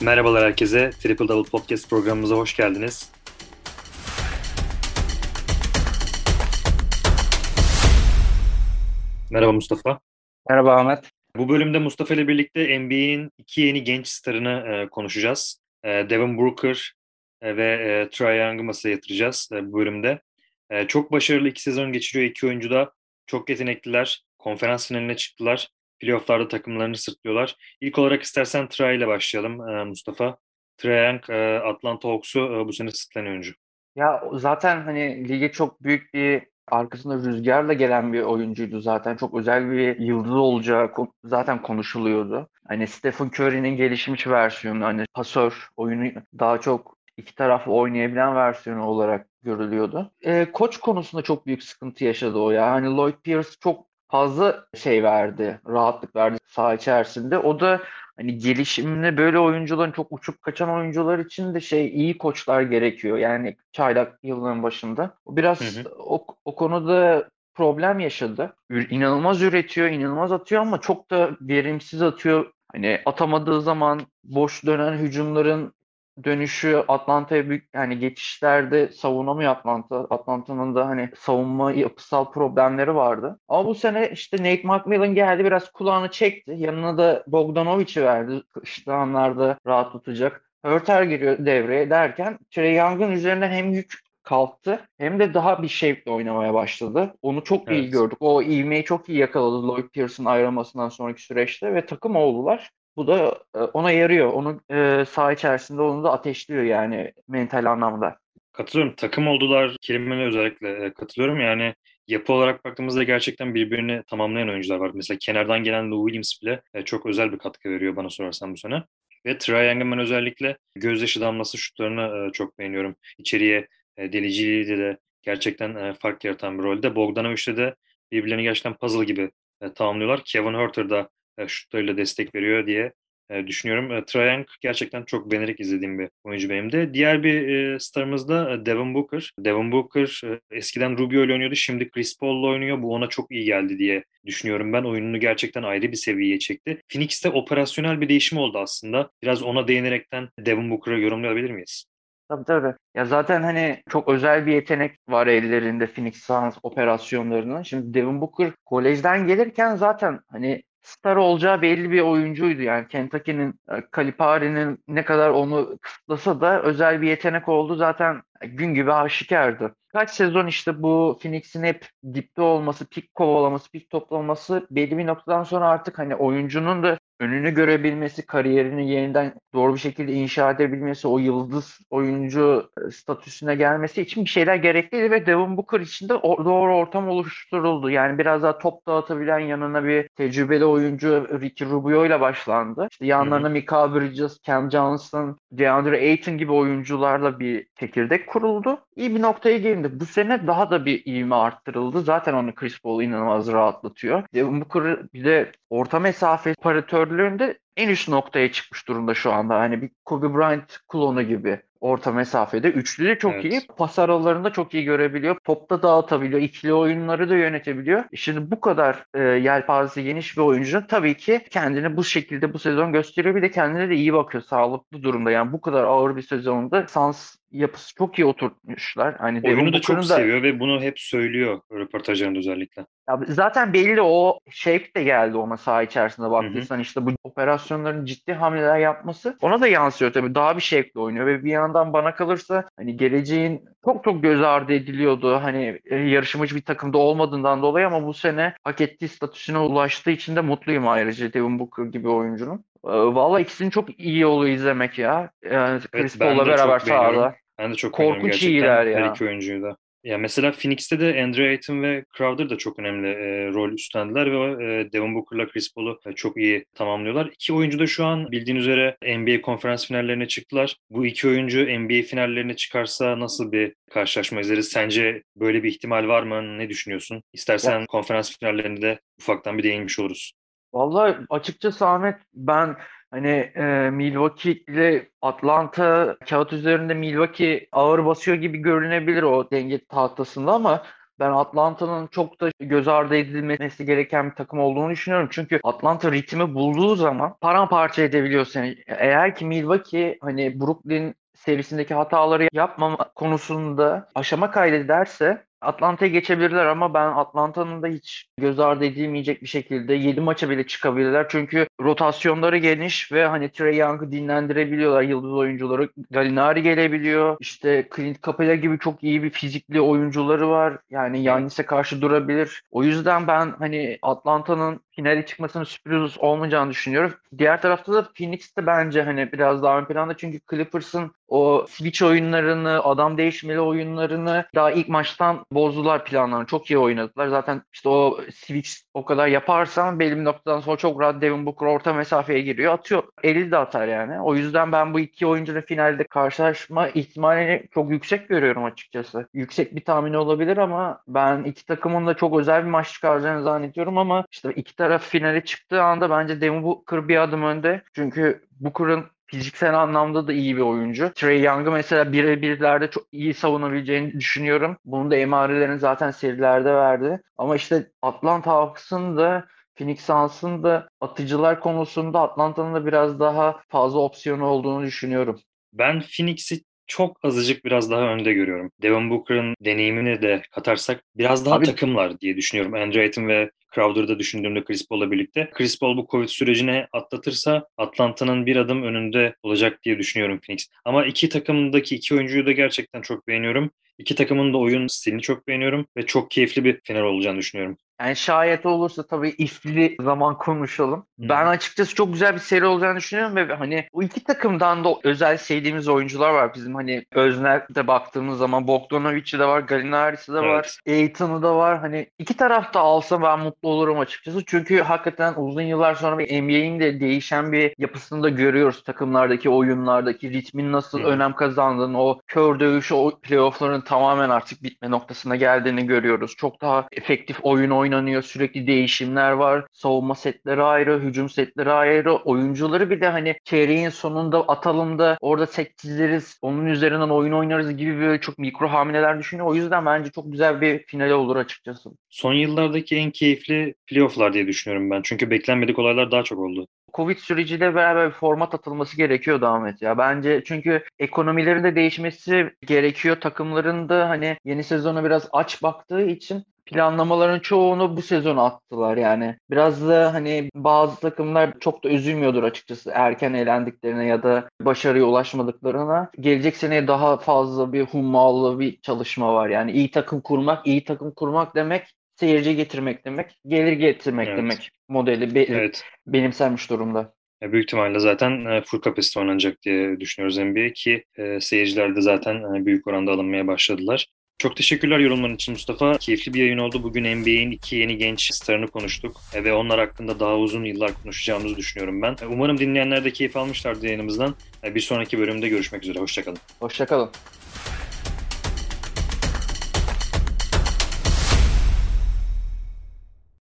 Merhabalar herkese. Triple Double Podcast programımıza hoş geldiniz. Merhaba Mustafa. Merhaba Ahmet. Bu bölümde Mustafa ile birlikte NBA'in iki yeni genç starını e, konuşacağız. E, Devin Booker e, ve e, Trae Young'ı masaya yatıracağız e, bu bölümde. E, çok başarılı iki sezon geçiriyor iki oyuncu da. Çok yetenekliler. Konferans finaline çıktılar. Playoff'larda takımlarını sırtlıyorlar. İlk olarak istersen Trae ile başlayalım e, Mustafa. Trae Young, e, Atlanta Hawks'u e, bu sene sırtlayan oyuncu. Ya zaten hani lige çok büyük bir arkasında rüzgarla gelen bir oyuncuydu zaten. Çok özel bir yıldız olacağı zaten konuşuluyordu. Hani Stephen Curry'nin gelişmiş versiyonu, hani pasör, oyunu daha çok iki taraflı oynayabilen versiyonu olarak görülüyordu. E, koç konusunda çok büyük sıkıntı yaşadı o ya. Hani Lloyd Pierce çok fazla şey verdi, rahatlık verdi saha içerisinde. O da hani gelişimine böyle oyuncuların çok uçup kaçan oyuncular için de şey iyi koçlar gerekiyor. Yani çaylak yılların başında. O biraz hı hı. O, o konuda problem yaşadı. İnanılmaz üretiyor, inanılmaz atıyor ama çok da verimsiz atıyor. Hani atamadığı zaman boş dönen hücumların dönüşü Atlanta'ya büyük yani geçişlerde savunamıyor Atlanta. Atlanta'nın da hani savunma yapısal problemleri vardı. Ama bu sene işte Nate McMillan geldi biraz kulağını çekti. Yanına da Bogdanovic'i verdi. İşte anlarda rahat tutacak. Hörter giriyor devreye derken Trey Young'ın üzerinden hem yük kalktı hem de daha bir şevkle oynamaya başladı. Onu çok evet. iyi gördük. O ivmeyi çok iyi yakaladı Lloyd Pierce'ın ayrılmasından sonraki süreçte ve takım oldular. Bu da e, ona yarıyor. Onu e, saha içerisinde onu da ateşliyor yani mental anlamda. Katılıyorum. Takım oldular kelimene özellikle e, katılıyorum. Yani yapı olarak baktığımızda gerçekten birbirini tamamlayan oyuncular var. Mesela kenardan gelen Lou Williams bile e, çok özel bir katkı veriyor bana sorarsan bu sene. Ve Trae Young'ın özellikle gözyaşı damlası şutlarını çok beğeniyorum. İçeriye deliciliğiyle de gerçekten fark yaratan bir rolde. Bogdanovic'le de birbirlerini gerçekten puzzle gibi tamamlıyorlar. Kevin Herter da şutlarıyla destek veriyor diye e, düşünüyorum. E, Trae gerçekten çok beğenerek izlediğim bir oyuncu benim de. Diğer bir e, starımız da Devin Booker. Devin Booker eskiden Rubio ile oynuyordu. Şimdi Chris Paul ile oynuyor. Bu ona çok iyi geldi diye düşünüyorum ben. Oyununu gerçekten ayrı bir seviyeye çekti. Phoenix'te operasyonel bir değişim oldu aslında. Biraz ona değinerekten Devin Booker'ı yorumlayabilir miyiz? Tabii tabii. Ya zaten hani çok özel bir yetenek var ellerinde Phoenix Suns operasyonlarının. Şimdi Devin Booker kolejden gelirken zaten hani star olacağı belli bir oyuncuydu. Yani Kentucky'nin, Calipari'nin ne kadar onu kısıtlasa da özel bir yetenek oldu. Zaten gün gibi aşikardı. Kaç sezon işte bu Phoenix'in hep dipte olması, pik kovalaması, pik toplaması belli bir noktadan sonra artık hani oyuncunun da önünü görebilmesi, kariyerini yeniden doğru bir şekilde inşa edebilmesi, o yıldız oyuncu e, statüsüne gelmesi için bir şeyler gerekliydi ve Devin Booker için de doğru ortam oluşturuldu. Yani biraz daha top dağıtabilen yanına bir tecrübeli oyuncu Ricky Rubio ile başlandı. İşte yanlarına Mika Bridges, Cam Johnson, DeAndre Ayton gibi oyuncularla bir çekirdek kuruldu. İyi bir noktaya gelindi. Bu sene daha da bir ivme arttırıldı. Zaten onu Chris Paul inanılmaz rahatlatıyor. Devin Booker bir de orta mesafe operatörlüğünde en üst noktaya çıkmış durumda şu anda. Hani bir Kobe Bryant klonu gibi orta mesafede. Üçlü çok evet. iyi. Pas aralarında çok iyi görebiliyor. Topta dağıtabiliyor. ikili oyunları da yönetebiliyor. Şimdi bu kadar e, yelpazesi geniş bir oyuncu tabii ki kendini bu şekilde bu sezon gösteriyor. Bir de kendine de iyi bakıyor. Sağlıklı durumda. Yani bu kadar ağır bir sezonda Sans yapısı çok iyi oturtmuşlar. Hani Oyunu da çok da... seviyor ve bunu hep söylüyor röportajlarında özellikle. Ya zaten belli o shape de geldi ona saha içerisinde baktıysan işte bu operasyonların ciddi hamleler yapması ona da yansıyor tabii. Daha bir şevkle oynuyor ve bir yandan bana kalırsa hani geleceğin çok çok göz ardı ediliyordu. Hani e, yarışmacı bir takımda olmadığından dolayı ama bu sene hak ettiği statüsüne ulaştığı için de mutluyum ayrıca Devin Booker gibi oyuncunun. Valla ikisini çok iyi oluyor izlemek ya. Yani Chris evet, Paul'la beraber sahada. Ben de çok Korkunç iyiler ya. Her iki oyuncuyu da. Ya mesela Phoenix'te de Andre Ayton ve Crowder da çok önemli e, rol üstlendiler ve e, Devin Booker'la Chris Paul'u e, çok iyi tamamlıyorlar. İki oyuncu da şu an bildiğin üzere NBA konferans finallerine çıktılar. Bu iki oyuncu NBA finallerine çıkarsa nasıl bir karşılaşma izleriz? Sence böyle bir ihtimal var mı? Ne düşünüyorsun? İstersen ya. konferans finallerinde de ufaktan bir değinmiş oluruz. Vallahi açıkçası Ahmet ben Hani e, Milwaukee ile Atlanta kağıt üzerinde Milwaukee ağır basıyor gibi görünebilir o denge tahtasında ama ben Atlanta'nın çok da göz ardı edilmesi gereken bir takım olduğunu düşünüyorum. Çünkü Atlanta ritmi bulduğu zaman paramparça edebiliyor seni. Eğer ki Milwaukee hani Brooklyn serisindeki hataları yapmama konusunda aşama kaydederse Atlanta'ya geçebilirler ama ben Atlanta'nın da hiç göz ardı edilmeyecek bir şekilde 7 maça bile çıkabilirler. Çünkü rotasyonları geniş ve hani Trey Young'ı dinlendirebiliyorlar yıldız oyuncuları. Gallinari gelebiliyor. İşte Clint Capela gibi çok iyi bir fizikli oyuncuları var. Yani Yannis'e karşı durabilir. O yüzden ben hani Atlanta'nın finale çıkmasının sürpriz olmayacağını düşünüyorum. Diğer tarafta da Phoenix de bence hani biraz daha ön planda çünkü Clippers'ın o switch oyunlarını, adam değişmeli oyunlarını daha ilk maçtan bozdular planlarını. Çok iyi oynadılar. Zaten işte o switch o kadar yaparsan belli bir noktadan sonra çok rahat Devin Booker orta mesafeye giriyor. Atıyor. Eli de atar yani. O yüzden ben bu iki oyuncunun finalde karşılaşma ihtimalini çok yüksek görüyorum açıkçası. Yüksek bir tahmin olabilir ama ben iki takımın da çok özel bir maç çıkaracağını zannediyorum ama işte iki taraf finale çıktığı anda bence Devin Booker bir adım önde. Çünkü Booker'ın fiziksel anlamda da iyi bir oyuncu. Trey Young'ı mesela birebirlerde çok iyi savunabileceğini düşünüyorum. Bunu da emarelerini zaten serilerde verdi. Ama işte Atlanta Hawks'ın da Phoenix Suns'ın da atıcılar konusunda Atlanta'nın da biraz daha fazla opsiyonu olduğunu düşünüyorum. Ben Phoenix'i çok azıcık biraz daha önde görüyorum. Devin Booker'ın deneyimini de katarsak biraz daha Abi, takımlar diye düşünüyorum. Andrew Ayton ve Crowder'da düşündüğümde Chris Paul'la birlikte. Chris Paul bu Covid sürecini atlatırsa Atlanta'nın bir adım önünde olacak diye düşünüyorum Phoenix. Ama iki takımdaki iki oyuncuyu da gerçekten çok beğeniyorum. İki takımın da oyun stilini çok beğeniyorum ve çok keyifli bir final olacağını düşünüyorum. Yani şayet olursa tabii ifli zaman konuşalım. Hmm. Ben açıkçası çok güzel bir seri olacağını düşünüyorum ve hani bu iki takımdan da özel sevdiğimiz oyuncular var. Bizim hani Özner'de baktığımız zaman Bogdanovic'i de var, Gallinari'si de var, evet. Aiton'u da var. Hani iki tarafta alsa ben mutlu olurum açıkçası. Çünkü hakikaten uzun yıllar sonra bir NBA'in de değişen bir yapısını da görüyoruz. Takımlardaki oyunlardaki ritmin nasıl hmm. önem kazandığını, o kör dövüşü, o playoff'ların tamamen artık bitme noktasına geldiğini görüyoruz. Çok daha efektif oyun oynanıyor. Sürekli değişimler var. Savunma setleri ayrı, hücum setleri ayrı. Oyuncuları bir de hani çeyreğin sonunda atalım da orada set çizeriz. Onun üzerinden oyun oynarız gibi böyle çok mikro hamileler düşünüyor. O yüzden bence çok güzel bir finale olur açıkçası. Son yıllardaki en keyifli playofflar diye düşünüyorum ben. Çünkü beklenmedik olaylar daha çok oldu. Covid süreciyle beraber bir format atılması gerekiyor Ahmet ya. Bence çünkü ekonomilerin de değişmesi gerekiyor. Takımların da hani yeni sezona biraz aç baktığı için planlamaların çoğunu bu sezon attılar yani. Biraz da hani bazı takımlar çok da üzülmüyordur açıkçası erken eğlendiklerine ya da başarıya ulaşmadıklarına. Gelecek seneye daha fazla bir hummalı bir çalışma var. Yani iyi takım kurmak, iyi takım kurmak demek seyirci getirmek demek, gelir getirmek evet. demek modeli be- evet. benimsenmiş durumda. E, büyük ihtimalle zaten e, full kapasite oynanacak diye düşünüyoruz NBA ki e, seyirciler de zaten e, büyük oranda alınmaya başladılar. Çok teşekkürler yorumların için Mustafa. Keyifli bir yayın oldu. Bugün NBA'in iki yeni genç starını konuştuk e, ve onlar hakkında daha uzun yıllar konuşacağımızı düşünüyorum ben. E, umarım dinleyenler de keyif almışlardır yayınımızdan. E, bir sonraki bölümde görüşmek üzere. Hoşçakalın. Hoşçakalın.